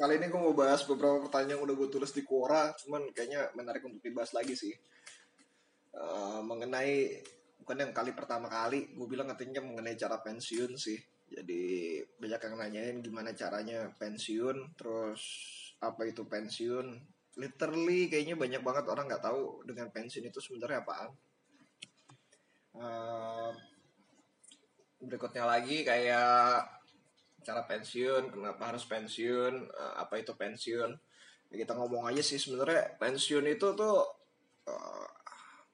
kali ini gue mau bahas beberapa pertanyaan yang udah gue tulis di Quora, cuman kayaknya menarik untuk dibahas lagi sih. Uh, mengenai bukan yang kali pertama kali, gue bilang katanya mengenai cara pensiun sih. Jadi banyak yang nanyain gimana caranya pensiun, terus apa itu pensiun. Literally kayaknya banyak banget orang nggak tahu dengan pensiun itu sebenarnya apaan. Uh, berikutnya lagi kayak cara pensiun kenapa harus pensiun uh, apa itu pensiun kita ngomong aja sih sebenarnya pensiun itu tuh uh,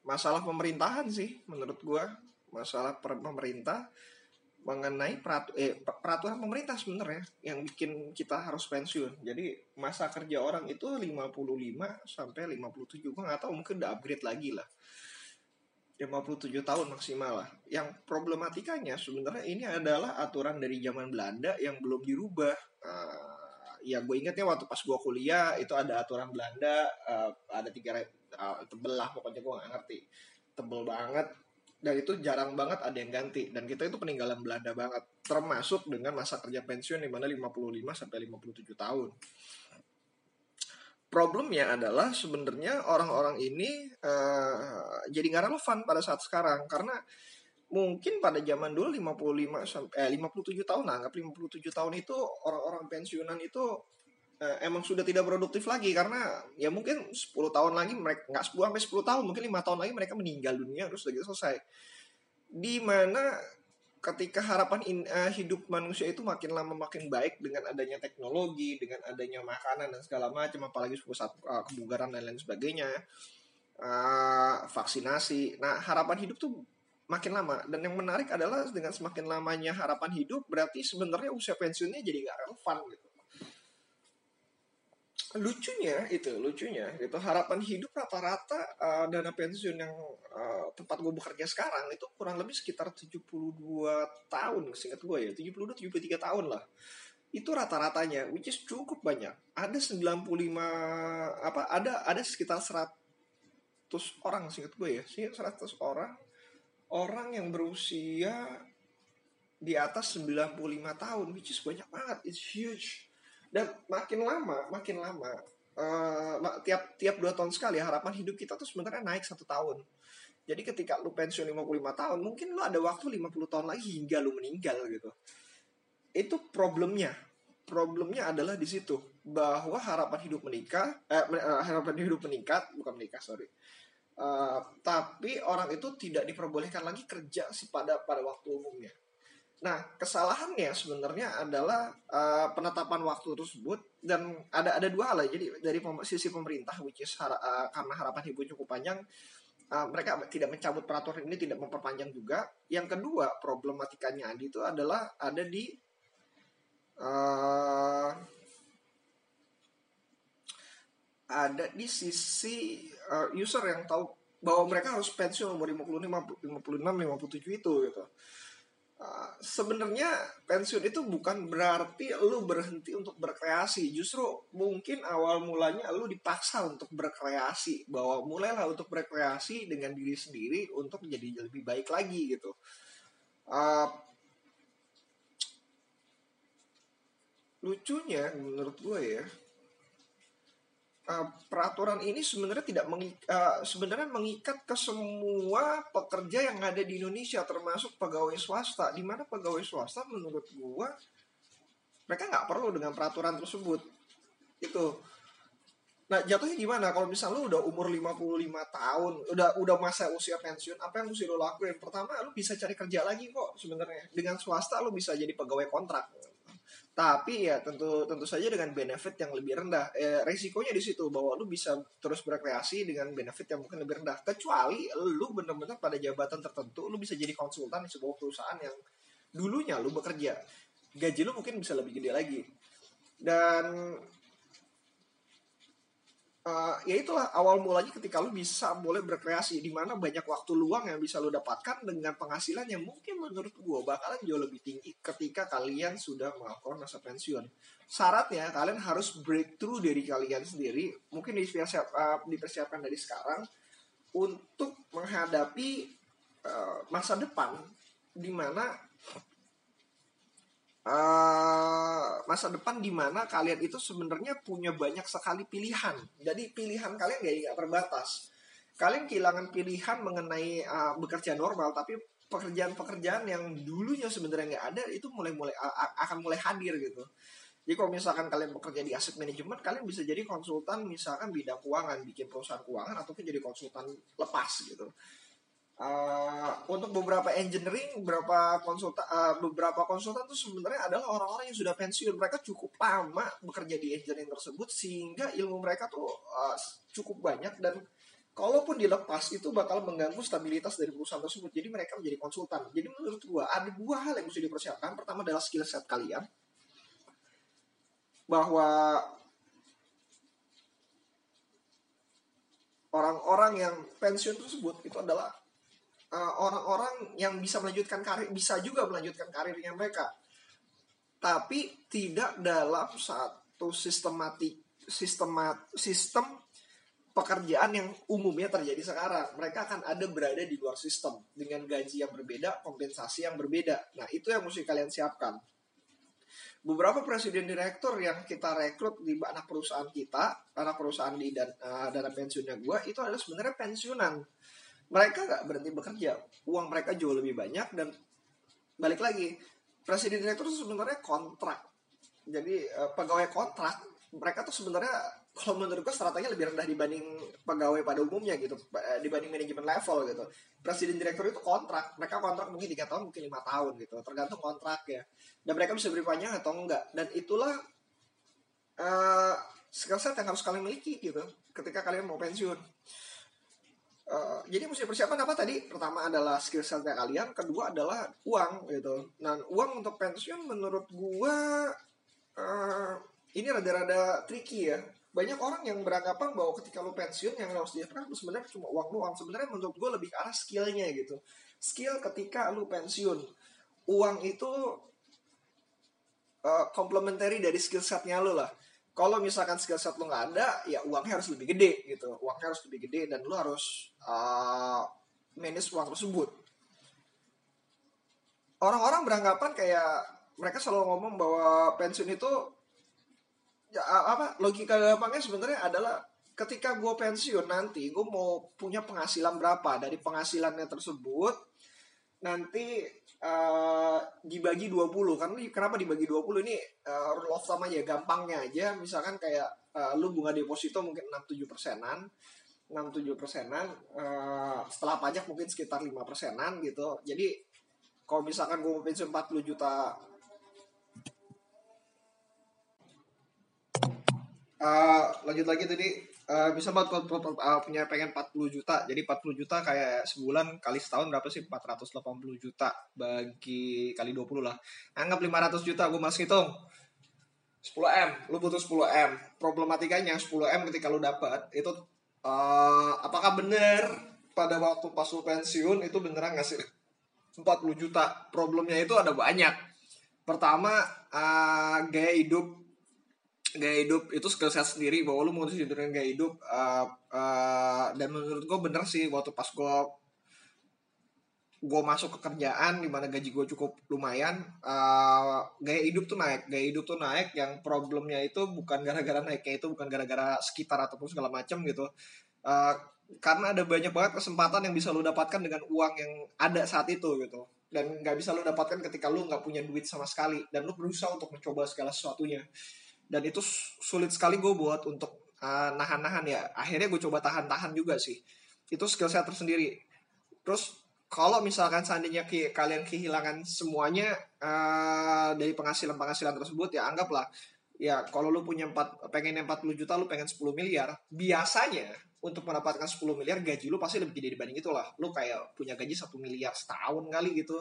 masalah pemerintahan sih menurut gua masalah per pemerintah mengenai peratu eh, peraturan pemerintah sebenarnya yang bikin kita harus pensiun. Jadi masa kerja orang itu 55 sampai 57 gua nggak tahu mungkin udah upgrade lagi lah. 57 tahun maksimal lah. Yang problematikanya sebenarnya ini adalah aturan dari zaman Belanda yang belum dirubah. Uh, ya gue ingetnya waktu pas gue kuliah itu ada aturan Belanda uh, ada tiga uh, tebel lah pokoknya gue gak ngerti. Tebel banget. Dan itu jarang banget ada yang ganti. Dan kita itu peninggalan Belanda banget. Termasuk dengan masa kerja pensiun di mana 55 sampai 57 tahun problemnya adalah sebenarnya orang-orang ini uh, jadi nggak relevan pada saat sekarang. Karena mungkin pada zaman dulu 55 sampai eh, 57 tahun anggap 57 tahun itu orang-orang pensiunan itu uh, emang sudah tidak produktif lagi. Karena ya mungkin 10 tahun lagi mereka nggak 10 sampai 10 tahun mungkin lima tahun lagi mereka meninggal dunia terus udah gitu selesai. Di mana ketika harapan in, uh, hidup manusia itu makin lama makin baik dengan adanya teknologi, dengan adanya makanan dan segala macam, apalagi pusat uh, kebugaran dan lain sebagainya, uh, vaksinasi. Nah, harapan hidup tuh makin lama. Dan yang menarik adalah dengan semakin lamanya harapan hidup, berarti sebenarnya usia pensiunnya jadi gak relevan gitu lucunya itu lucunya itu harapan hidup rata-rata uh, dana pensiun yang uh, tempat gue bekerja sekarang itu kurang lebih sekitar 72 tahun singkat gue ya 72 73 tahun lah. Itu rata-ratanya which is cukup banyak. Ada 95 apa ada ada sekitar 100 orang singkat gue ya sih 100 orang orang yang berusia di atas 95 tahun which is banyak banget it's huge dan makin lama makin lama uh, tiap tiap dua tahun sekali harapan hidup kita tuh sebenarnya naik satu tahun. Jadi ketika lu pensiun 55 tahun mungkin lu ada waktu 50 tahun lagi hingga lu meninggal gitu. Itu problemnya. Problemnya adalah di situ bahwa harapan hidup menikah eh, eh harapan hidup meningkat bukan menikah sorry. Uh, tapi orang itu tidak diperbolehkan lagi kerja pada pada waktu umumnya Nah, kesalahannya sebenarnya adalah uh, penetapan waktu tersebut dan ada ada dua hal ya. Jadi dari sisi pemerintah which is har uh, karena harapan ibu cukup panjang uh, mereka tidak mencabut peraturan ini tidak memperpanjang juga. Yang kedua, problematikanya itu adalah ada di uh, ada di sisi uh, user yang tahu bahwa mereka harus pensiun umur 55 56 57 itu gitu Uh, sebenarnya pensiun itu bukan berarti lu berhenti untuk berkreasi. Justru mungkin awal mulanya lu dipaksa untuk berkreasi. Bahwa mulailah untuk berkreasi dengan diri sendiri untuk menjadi lebih baik lagi gitu. Uh, lucunya menurut gue ya uh, peraturan ini sebenarnya tidak mengik uh, sebenarnya mengikat ke semua pekerja yang ada di Indonesia termasuk pegawai swasta. Di mana pegawai swasta menurut gua mereka nggak perlu dengan peraturan tersebut. Itu. Nah jatuhnya gimana? Kalau misal lu udah umur 55 tahun udah udah masa usia pensiun apa yang mesti lu lakuin? Pertama lu bisa cari kerja lagi kok sebenarnya. Dengan swasta lu bisa jadi pegawai kontrak tapi ya tentu tentu saja dengan benefit yang lebih rendah. Eh, resikonya di situ bahwa lu bisa terus berkreasi dengan benefit yang mungkin lebih rendah. Kecuali lu benar-benar pada jabatan tertentu lu bisa jadi konsultan di sebuah perusahaan yang dulunya lu bekerja. Gaji lu mungkin bisa lebih gede lagi. Dan uh, ya itulah awal mulanya ketika lu bisa mulai berkreasi di mana banyak waktu luang yang bisa lu dapatkan dengan penghasilan yang mungkin menurut gua bakalan jauh lebih tinggi ketika kalian sudah melakukan masa pensiun. Syaratnya kalian harus breakthrough dari kalian sendiri, mungkin dipersiap, dipersiapkan dari sekarang untuk menghadapi uh, masa depan di mana uh, masa depan di mana kalian itu sebenarnya punya banyak sekali pilihan. Jadi pilihan kalian gak, gak terbatas. Kalian kehilangan pilihan mengenai uh, bekerja normal, tapi pekerjaan-pekerjaan yang dulunya sebenarnya nggak ada itu mulai mulai akan mulai hadir gitu. Jadi kalau misalkan kalian bekerja di aset manajemen, kalian bisa jadi konsultan misalkan bidang keuangan, bikin perusahaan keuangan ataupun jadi konsultan lepas gitu. Uh, untuk beberapa engineering, beberapa konsultan, uh, beberapa konsultan itu sebenarnya adalah orang-orang yang sudah pensiun. Mereka cukup lama bekerja di engineering tersebut sehingga ilmu mereka tuh uh, cukup banyak dan kalaupun dilepas itu bakal mengganggu stabilitas dari perusahaan tersebut. Jadi mereka menjadi konsultan. Jadi menurut gua ada dua hal yang mesti dipersiapkan. Pertama adalah skill set kalian. Bahwa orang-orang yang pensiun tersebut itu adalah Eh, orang-orang uh, yang bisa melanjutkan karir bisa juga melanjutkan karirnya mereka. Tapi tidak dalam satu sistematik sistemat sistem pekerjaan yang umumnya terjadi sekarang. Mereka akan ada berada di luar sistem dengan gaji yang berbeda kompensasi yang berbeda. Nah itu yang mesti kalian siapkan. Beberapa presiden direktur yang kita rekrut di anak perusahaan kita anak perusahaan di dan, uh, dana pensiunnya gue itu adalah sebenarnya pensiunan mereka nggak berhenti bekerja. Uang mereka jauh lebih banyak dan balik lagi presiden direktur itu sebenarnya kontrak. Jadi uh, pegawai kontrak mereka tuh sebenarnya kalau menurut gue strateginya lebih rendah dibanding pegawai pada umumnya gitu eh, dibanding manajemen level gitu. Presiden direktur itu kontrak mereka kontrak mungkin tiga tahun mungkin lima tahun gitu. Tergantung kontrak ya. Dan mereka bisa beri panjang atau enggak. Dan itulah uh, skill set yang harus kalian miliki gitu ketika kalian mau pensiun Uh, jadi mesti persiapan apa tadi? Pertama adalah skill set kalian, kedua adalah uang gitu. Nah, uang untuk pensiun menurut gua uh, ini rada-rada tricky ya. Banyak orang yang beranggapan bahwa ketika lu pensiun yang harus disiapkan sebenarnya cuma uang doang. Sebenarnya menurut gua lebih ke arah skillnya gitu. Skill ketika lu pensiun. Uang itu uh, complementary dari skill setnya lu lah kalau misalkan skill set lo nggak ada ya uangnya harus lebih gede gitu. Uangnya harus lebih gede dan lo harus uh, manage uang tersebut. Orang-orang beranggapan kayak mereka selalu ngomong bahwa pensiun itu ya apa logika gampangnya sebenarnya adalah ketika gue pensiun nanti gue mau punya penghasilan berapa. Dari penghasilannya tersebut nanti uh, dibagi 20 kan kenapa dibagi 20 ini uh, rule of thumb aja gampangnya aja. Misalkan kayak uh, lu bunga deposito mungkin 6-7 persenan 6-7 persenan uh, setelah pajak mungkin sekitar 5 persenan gitu. Jadi kalau misalkan gue mau pensiun 40 juta uh, lanjut lagi tadi uh, bisa buat uh, punya pengen 40 juta. Jadi 40 juta kayak sebulan kali setahun berapa sih? 480 juta bagi kali 20 lah. Anggap 500 juta gue masih hitung 10M lu butuh 10M problematikanya 10M ketika lu dapat itu uh, apakah bener pada waktu pas lu pensiun itu beneran ngasih 40 juta. Problemnya itu ada banyak. Pertama uh, gaya hidup gaya hidup itu skill set sendiri bahwa lu mau dengan gaya hidup uh, uh, dan menurut gue bener sih waktu pas gue gue masuk ke kerjaan di mana gaji gue cukup lumayan uh, gaya hidup tuh naik. Gaya hidup tuh naik yang problemnya itu bukan gara-gara naiknya itu bukan gara-gara sekitar ataupun segala macam gitu. Uh, karena ada banyak banget kesempatan yang bisa lo dapatkan dengan uang yang ada saat itu gitu. Dan nggak bisa lo dapatkan ketika lo nggak punya duit sama sekali. Dan lo berusaha untuk mencoba segala sesuatunya dan itu sulit sekali gue buat untuk uh, nahan-nahan ya. Akhirnya gue coba tahan-tahan juga sih. Itu skill set tersendiri. Terus kalau misalkan seandainya ke, kalian kehilangan semuanya uh, dari penghasilan-penghasilan tersebut ya anggaplah ya kalau lu punya 4 pengen 40 juta lu pengen 10 miliar biasanya untuk mendapatkan 10 miliar gaji lu pasti lebih gede dibanding itulah. Lu kayak punya gaji 1 miliar setahun kali gitu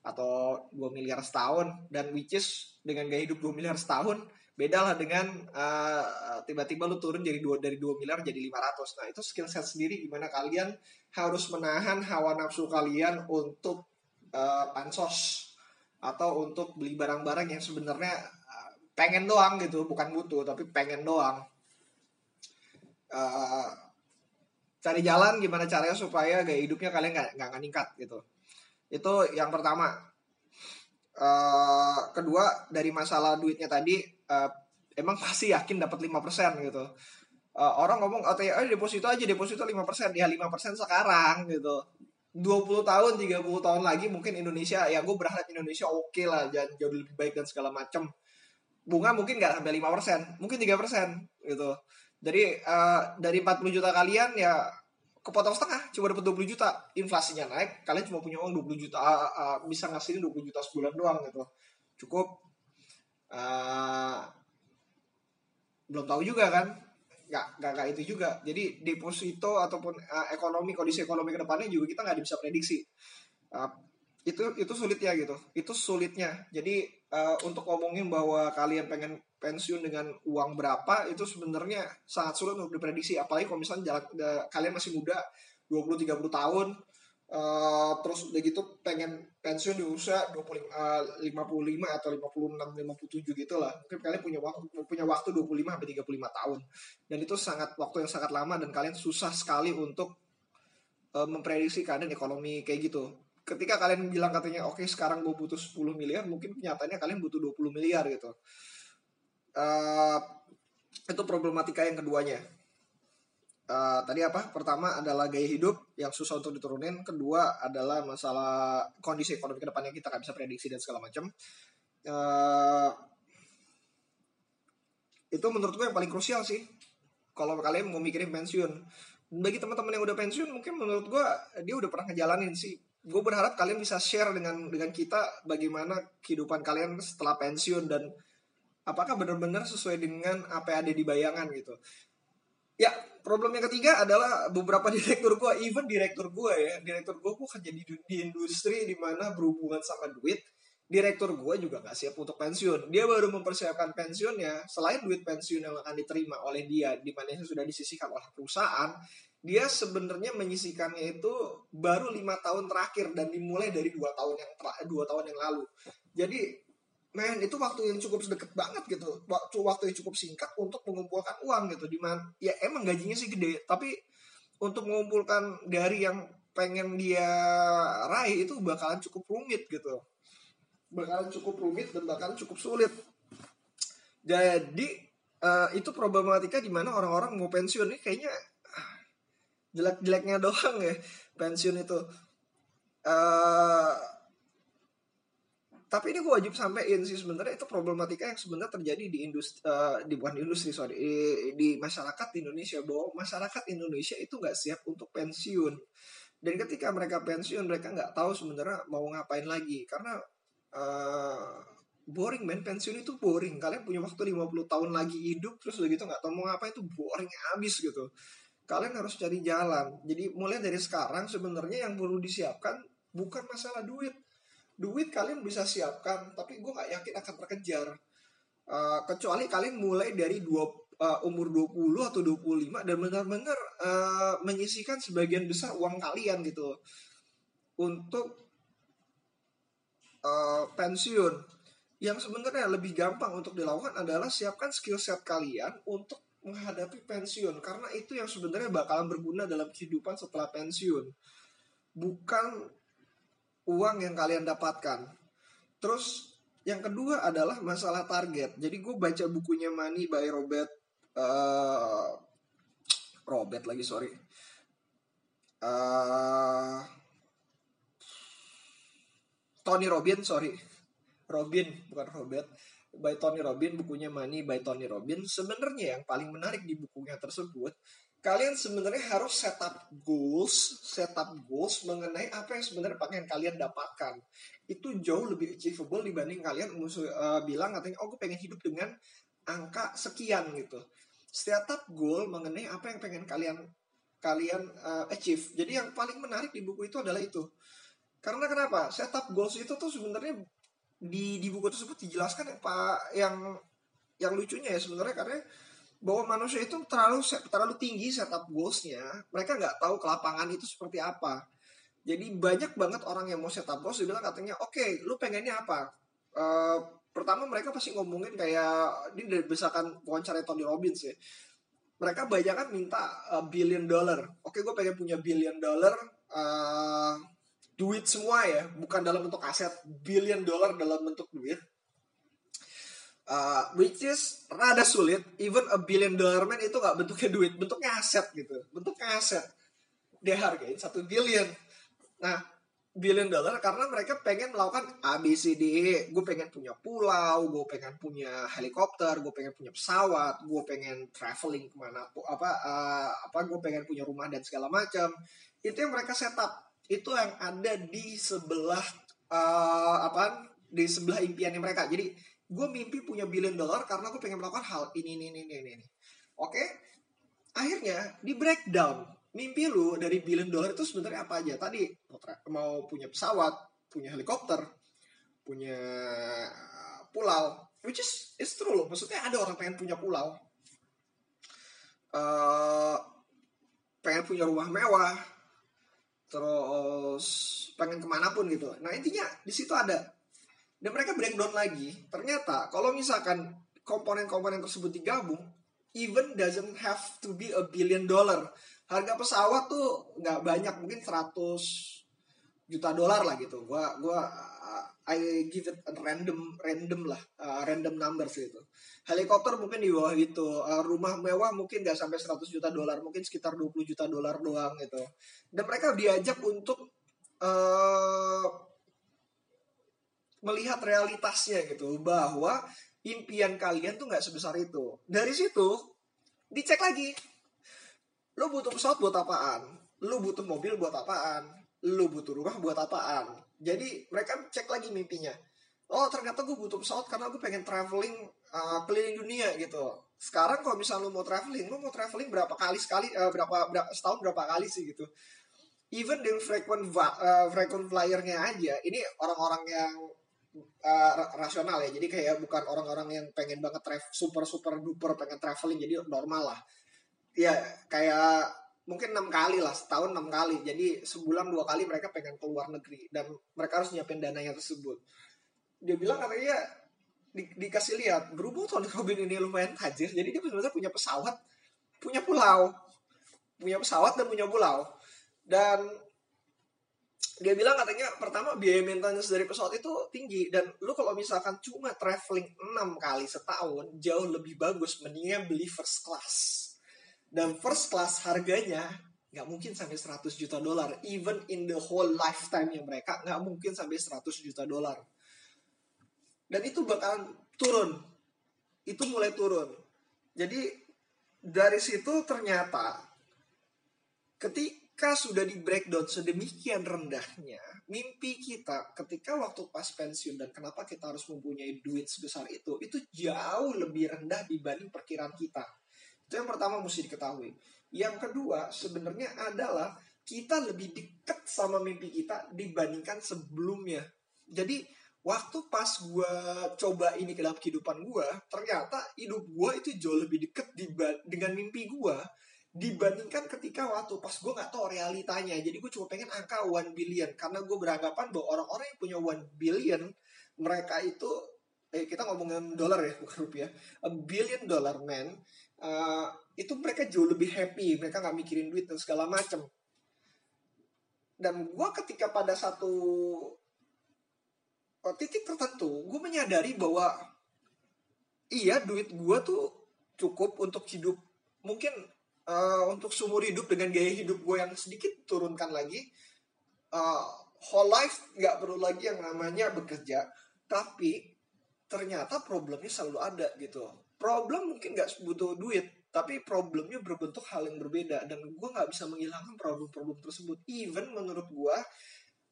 atau 2 miliar setahun. Dan which is dengan gaya hidup 2 miliar setahun beda lah dengan uh, tiba-tiba lu turun jadi dua dari 2 miliar jadi 500 nah itu skill set sendiri gimana kalian harus menahan hawa nafsu kalian untuk uh, pansos atau untuk beli barang-barang yang sebenarnya uh, pengen doang gitu bukan butuh tapi pengen doang. Uh, cari jalan gimana caranya supaya gaya hidupnya kalian nggak nggak meningkat gitu. Itu yang pertama uh, kedua dari masalah duitnya tadi uh, emang pasti yakin dapat 5% gitu. Uh, orang ngomong oh, deposito aja deposito 5% ya 5% sekarang gitu. 20 tahun 30 tahun lagi mungkin Indonesia ya gue berharap Indonesia oke okay lah jangan jauh lebih baik dan segala macam bunga mungkin nggak sampai 5% mungkin 3% gitu. Jadi uh, dari 40 juta kalian ya kepotong setengah cuma dapat 20 juta. Inflasinya naik kalian cuma punya uang 20 juta. Uh, uh, bisa ngasihin 20 juta sebulan doang gitu. Cukup. Uh, belum tahu juga kan. Nggak nggak itu juga. Jadi deposito ataupun uh, ekonomi kondisi ekonomi ke depannya juga kita nggak bisa prediksi. Uh, itu itu sulit ya gitu. Itu sulitnya. Jadi uh, untuk ngomongin bahwa kalian pengen pensiun dengan uang berapa itu sebenarnya sangat sulit untuk diprediksi apalagi kalau misalnya jalan, uh, kalian masih muda 20-30 tahun Uh, terus udah gitu pengen pensiun di usia 25, uh, 55 atau 56 57 gitu lah. Mungkin kalian punya waktu punya waktu 25 sampai 35 tahun. Dan itu sangat waktu yang sangat lama dan kalian susah sekali untuk uh, memprediksi keadaan ekonomi kayak gitu. Ketika kalian bilang katanya oke okay, sekarang gue butuh 10 miliar, mungkin kenyataannya kalian butuh 20 miliar gitu. Uh, itu problematika yang keduanya uh, tadi apa? Pertama adalah gaya hidup yang susah untuk diturunin. Kedua adalah masalah kondisi ekonomi ke depannya kita nggak bisa prediksi dan segala macam. Uh, itu menurut gue yang paling krusial sih. Kalau kalian mau mikirin pensiun. Bagi teman-teman yang udah pensiun, mungkin menurut gue dia udah pernah ngejalanin sih. Gue berharap kalian bisa share dengan dengan kita bagaimana kehidupan kalian setelah pensiun dan apakah benar-benar sesuai dengan apa yang ada di bayangan gitu. Ya, problem yang ketiga adalah beberapa direktur gue, even direktur gue ya, direktur gue gue kerja di, di industri di mana berhubungan sama duit, direktur gue juga gak siap untuk pensiun. Dia baru mempersiapkan pensiunnya, selain duit pensiun yang akan diterima oleh dia, di mana sudah disisihkan oleh perusahaan, dia sebenarnya menyisihkannya itu baru lima tahun terakhir dan dimulai dari dua tahun yang dua tahun yang lalu. Jadi men itu waktu yang cukup deket banget gitu. Waktu waktu yang cukup singkat untuk mengumpulkan uang gitu. Di mana ya emang gajinya sih gede. Tapi untuk mengumpulkan dari yang pengen dia raih itu bakalan cukup rumit gitu. Bakalan cukup rumit dan bakalan cukup sulit. Jadi uh, itu problematika di mana orang-orang mau pensiun nih kayaknya jelek-jeleknya doang ya pensiun itu. Uh, tapi ini gue wajib sampaikan sih sebenarnya itu problematika yang sebenarnya terjadi di industri uh, di bukan industri sorry di, di masyarakat di Indonesia bahwa masyarakat Indonesia itu nggak siap untuk pensiun. Dan ketika mereka pensiun mereka nggak tahu sebenarnya mau ngapain lagi. Karena uh, boring men. Pensiun itu boring. Kalian punya waktu 50 tahun lagi hidup terus udah gitu nggak tahu mau ngapain itu boring abis gitu. Kalian harus cari jalan. Jadi mulai dari sekarang sebenarnya yang perlu disiapkan bukan masalah duit duit kalian bisa siapkan tapi gue nggak yakin akan terkejar. Uh, kecuali kalian mulai dari dua uh, umur 20 atau 25 dan benar-benar uh, menyisikan sebagian besar uang kalian gitu untuk uh, pensiun. Yang sebenarnya lebih gampang untuk dilakukan adalah siapkan skill set kalian untuk menghadapi pensiun. Karena itu yang sebenarnya bakalan berguna dalam kehidupan setelah pensiun. Bukan uang yang kalian dapatkan. Terus yang kedua adalah masalah target. Jadi gue baca bukunya Money by Robert uh, Robert lagi sorry. Uh, Tony Robin sorry. Robin bukan Robert by Tony Robin bukunya Money by Tony Robin sebenarnya yang paling menarik di bukunya tersebut kalian sebenarnya harus setup goals, setup goals mengenai apa yang sebenarnya pengen kalian dapatkan. Itu jauh lebih achievable dibanding kalian uh, bilang katanya, oh gue pengen hidup dengan angka sekian gitu. Setup goal mengenai apa yang pengen kalian kalian uh, achieve. Jadi yang paling menarik di buku itu adalah itu. Karena kenapa? Setup goals itu tuh sebenarnya di di buku tersebut dijelaskan apa yang yang lucunya ya sebenarnya karena bahwa manusia itu terlalu terlalu tinggi setup goalsnya. Mereka nggak tahu ke lapangan itu seperti apa. Jadi banyak banget orang yang mau setup goals bilang katanya oke okay, lu pengennya apa? Uh, pertama mereka pasti ngomongin kayak ini dari besakan wawancara Tony Robbins ya. Mereka banyak kan minta uh, billion dollar. Oke okay, gue pengen punya billion dollar uh, duit semua ya bukan dalam bentuk aset billion dollar dalam bentuk duit uh, which is rada sulit even a billion dollar man itu nggak bentuknya duit bentuknya aset gitu bentuknya aset dia hargain satu billion nah billion dollar karena mereka pengen melakukan A B C D E. Gue pengen punya pulau, gue pengen punya helikopter, gue pengen punya pesawat, gue pengen traveling ke mana apa uh, apa gue pengen punya rumah dan segala macam. Itu yang mereka setup. Itu yang ada di sebelah uh, apa di sebelah impiannya mereka. Jadi gue mimpi punya billion dollar karena gue pengen melakukan hal ini ini ini ini. ini. Oke, akhirnya di breakdown mimpi lu dari billion dollar itu sebenarnya apa aja? Tadi mau punya pesawat, punya helikopter, punya pulau, which is it's true loh. Maksudnya ada orang pengen punya pulau, uh, pengen punya rumah mewah, terus pengen ke mana pun gitu. Nah intinya di situ ada. Dan mereka breakdown lagi. Ternyata kalau misalkan komponen-komponen tersebut digabung, even doesn't have to be a billion dollar. Harga pesawat tuh nggak banyak mungkin 100 juta dolar lah gitu. Gua gua uh, I give it a random random lah uh, random numbers gitu. Helikopter mungkin di bawah itu uh, rumah mewah mungkin nggak sampai 100 juta dolar mungkin sekitar 20 juta dolar doang gitu. Dan mereka diajak untuk uh, melihat realitasnya gitu bahwa impian kalian tuh nggak sebesar itu dari situ dicek lagi Lu butuh pesawat buat apaan? Lu butuh mobil buat apaan? Lu butuh rumah buat apaan? Jadi mereka cek lagi mimpinya. Oh ternyata gue butuh pesawat karena gue pengen traveling uh, keliling dunia gitu. Sekarang kalau misalnya lu mau traveling, lu mau traveling berapa kali sekali, uh, berapa, berapa setahun berapa kali sih gitu. Even dengan frequent uh, frequent flyernya aja, ini orang-orang yang uh, rasional ya. Jadi kayak bukan orang-orang yang pengen banget travel super super duper pengen traveling, jadi normal lah. Ya kayak mungkin enam kali lah setahun enam kali. Jadi sebulan dua kali mereka pengen keluar negeri dan mereka harus nyiapin dananya tersebut. Dia bilang katanya di, dikasih lihat berhubung Tony Robin ini lumayan tajir jadi dia sebenarnya punya pesawat punya pulau. Punya pesawat dan punya pulau. Dan dia bilang katanya pertama biaya maintenance dari pesawat itu tinggi dan lu kalau misalkan cuma traveling enam kali setahun jauh lebih bagus mendingan beli first class dan first class harganya nggak mungkin sampai 100 juta dolar. Even in the whole lifetime yang mereka nggak mungkin sampai 100 juta dolar. Dan itu bakalan turun. Itu mulai turun. Jadi dari situ ternyata ketika sudah di breakdown sedemikian rendahnya mimpi kita ketika waktu pas pensiun dan kenapa kita harus mempunyai duit sebesar itu itu jauh lebih rendah dibanding perkiraan kita itu yang pertama mesti diketahui. Yang kedua sebenarnya adalah kita lebih dekat sama mimpi kita dibandingkan sebelumnya. Jadi waktu pas gue coba ini ke dalam kehidupan gue, ternyata hidup gue itu jauh lebih dekat dengan mimpi gue dibandingkan ketika waktu pas gue nggak tahu realitanya. Jadi gue cuma pengen angka one billion. Karena gue beranggapan bahwa orang-orang yang punya one billion mereka itu eh kita ngomongin dolar ya bukan rupiah. A billion dollar man uh, itu mereka jauh lebih happy. Mereka nggak mikirin duit dan segala macem. Dan gue ketika pada satu uh, titik tertentu gue menyadari bahwa iya duit gue tuh cukup untuk hidup. Mungkin uh, untuk seumur hidup dengan gaya hidup gue yang sedikit turunkan lagi uh, whole life nggak perlu lagi yang namanya bekerja tapi ternyata problemnya selalu ada gitu. Problem mungkin nggak butuh duit tapi problemnya berbentuk hal yang berbeda dan gue nggak bisa menghilangkan problem-problem tersebut. Even menurut gue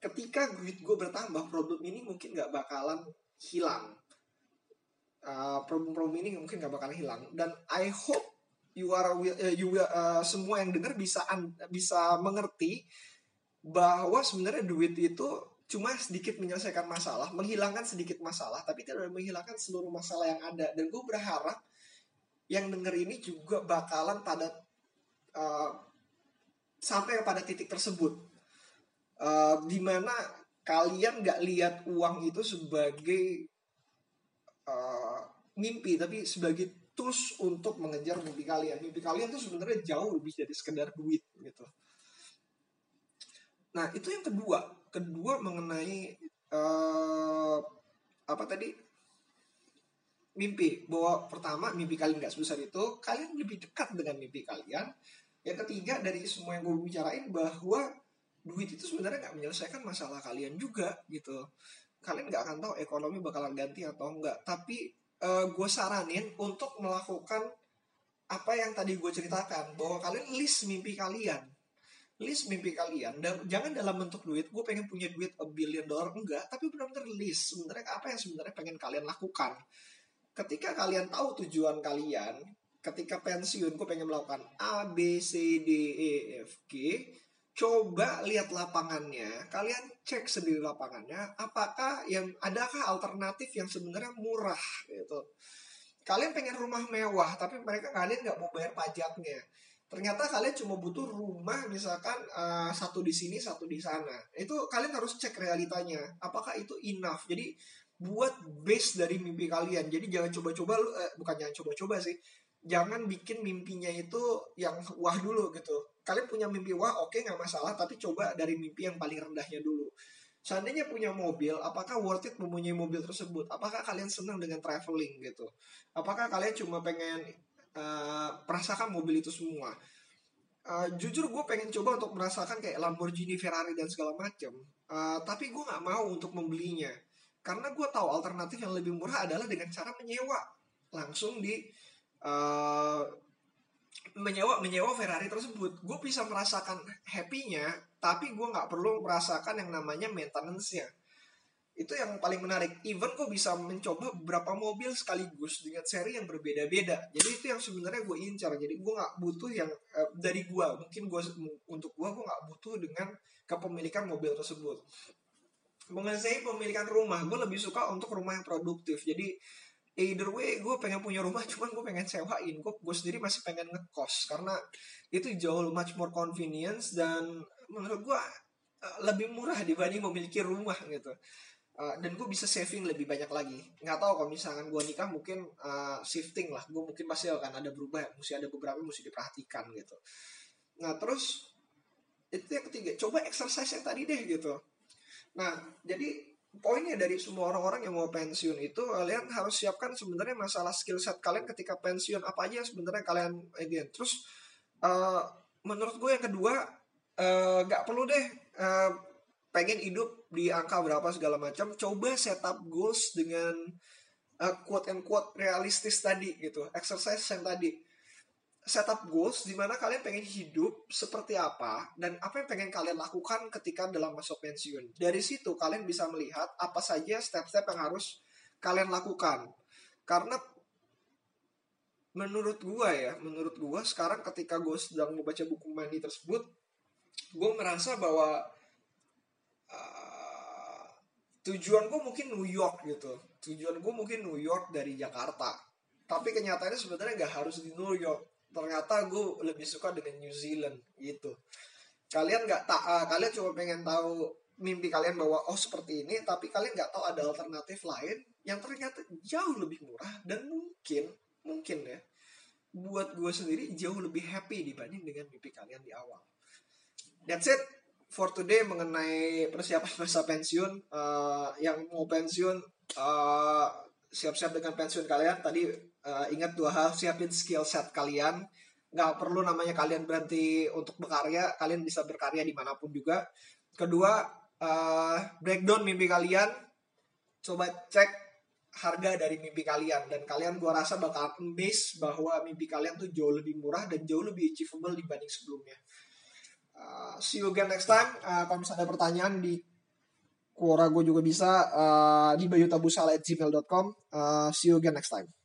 ketika duit gue bertambah problem ini mungkin nggak bakalan hilang. Uh, problem-problem ini mungkin nggak bakalan hilang. Dan I hope you are uh, you uh, semua yang dengar bisa bisa mengerti bahwa sebenarnya duit itu cuma sedikit menyelesaikan masalah, menghilangkan sedikit masalah, tapi tidak menghilangkan seluruh masalah yang ada. Dan gue berharap yang denger ini juga bakalan pada uh, sampai pada titik tersebut, uh, di mana kalian nggak lihat uang itu sebagai uh, mimpi, tapi sebagai tools untuk mengejar mimpi kalian. Mimpi kalian tuh sebenarnya jauh lebih dari sekedar duit gitu. Nah itu yang kedua. Kedua mengenai uh, apa tadi? Mimpi. Bahwa pertama mimpi kalian nggak sebesar itu kalian lebih dekat dengan mimpi kalian. Yang ketiga dari semua yang gue bicarain bahwa duit itu sebenarnya nggak menyelesaikan masalah kalian juga gitu. Kalian nggak akan tahu ekonomi bakalan ganti atau enggak tapi uh, gue saranin untuk melakukan apa yang tadi gue ceritakan bahwa kalian list mimpi kalian. List mimpi kalian. Dan jangan dalam bentuk duit gue pengen punya duit a billion dollar enggak. Tapi benar-benar list sebenarnya apa yang sebenarnya pengen kalian lakukan. Ketika kalian tahu tujuan kalian ketika pensiun gue pengen melakukan A B C D E F G coba lihat lapangannya kalian cek sendiri lapangannya apakah yang adakah alternatif yang sebenarnya murah gitu kalian pengen rumah mewah tapi mereka kalian nggak mau bayar pajaknya ternyata kalian cuma butuh rumah misalkan uh, satu di sini satu di sana itu kalian harus cek realitanya apakah itu enough jadi buat base dari mimpi kalian. Jadi jangan coba-coba eh, bukan jangan coba-coba sih. Jangan bikin mimpinya itu yang wah dulu gitu. Kalian punya mimpi wah oke okay, nggak masalah tapi coba dari mimpi yang paling rendahnya dulu. Seandainya punya mobil, apakah worth it mempunyai mobil tersebut? Apakah kalian senang dengan traveling gitu? Apakah kalian cuma pengen uh, merasakan mobil itu semua? Uh, jujur gue pengen coba untuk merasakan kayak Lamborghini, Ferrari dan segala macam. Uh, tapi gue nggak mau untuk membelinya karena gue tahu alternatif yang lebih murah adalah dengan cara menyewa langsung di uh, menyewa menyewa Ferrari tersebut. Gue bisa merasakan happy-nya, tapi gue nggak perlu merasakan yang namanya maintenance-nya. Itu yang paling menarik. Even gue bisa mencoba beberapa mobil sekaligus dengan seri yang berbeda-beda. Jadi itu yang sebenarnya gue incar. Jadi gue nggak butuh yang uh, dari gue. Mungkin gue untuk gue gue nggak butuh dengan kepemilikan mobil tersebut mengenai pemilikan rumah gue lebih suka untuk rumah yang produktif jadi either way gue pengen punya rumah cuman gue pengen sewain. Gue gue sendiri masih pengen ngekos karena itu jauh much more convenience dan menurut gue uh, lebih murah dibanding memiliki rumah gitu. Uh, dan gue bisa saving lebih banyak lagi. Nggak tahu kalau misalkan gue nikah mungkin uh, shifting lah. Gue mungkin pasti akan ada berubah mesti ada beberapa mesti diperhatikan gitu. Nah terus itu yang ketiga. Coba exercise yang tadi deh gitu. Nah, jadi poinnya dari semua orang-orang yang mau pensiun itu kalian harus siapkan sebenarnya masalah skill set kalian ketika pensiun apa aja sebenarnya kalian again. Terus uh, menurut gue yang kedua uh, nggak perlu deh uh, pengen hidup di angka berapa segala macam. Coba setup goals dengan uh, quote and quote realistis tadi gitu. Exercise yang tadi setup goals di mana kalian pengen hidup seperti apa dan apa yang pengen kalian lakukan ketika dalam masa pensiun. Dari situ kalian bisa melihat apa saja step-step yang harus kalian lakukan. Karena menurut gua ya, menurut gua sekarang ketika gue sedang membaca buku money tersebut, gue merasa bahwa uh, tujuan gue mungkin New York gitu. Tujuan gue mungkin New York dari Jakarta. Tapi kenyataannya sebenarnya nggak harus di New York ternyata gue lebih suka dengan New Zealand gitu. Kalian nggak tak uh, kalian cuma pengen tahu mimpi kalian bahwa oh seperti ini tapi kalian nggak tahu ada alternatif lain yang ternyata jauh lebih murah dan mungkin mungkin ya buat gue sendiri jauh lebih happy dibanding dengan mimpi kalian di awal. That's it for today mengenai persiapan masa pensiun uh, yang mau pensiun uh, siap-siap dengan pensiun kalian. Tadi uh, ingat dua hal siapin skill set kalian. Nggak perlu namanya kalian berhenti untuk berkarya kalian bisa berkarya di mana pun juga. Kedua uh, breakdown mimpi kalian. Coba cek harga dari mimpi kalian. Dan kalian gua rasa bakal amazed bahwa mimpi kalian tuh jauh lebih murah dan jauh lebih achievable dibanding sebelumnya. Uh, see you again next time. Uh, kalau misalnya ada pertanyaan di Quora gue juga bisa. Uh, di bayutabusala@gmail.com uh, see you again next time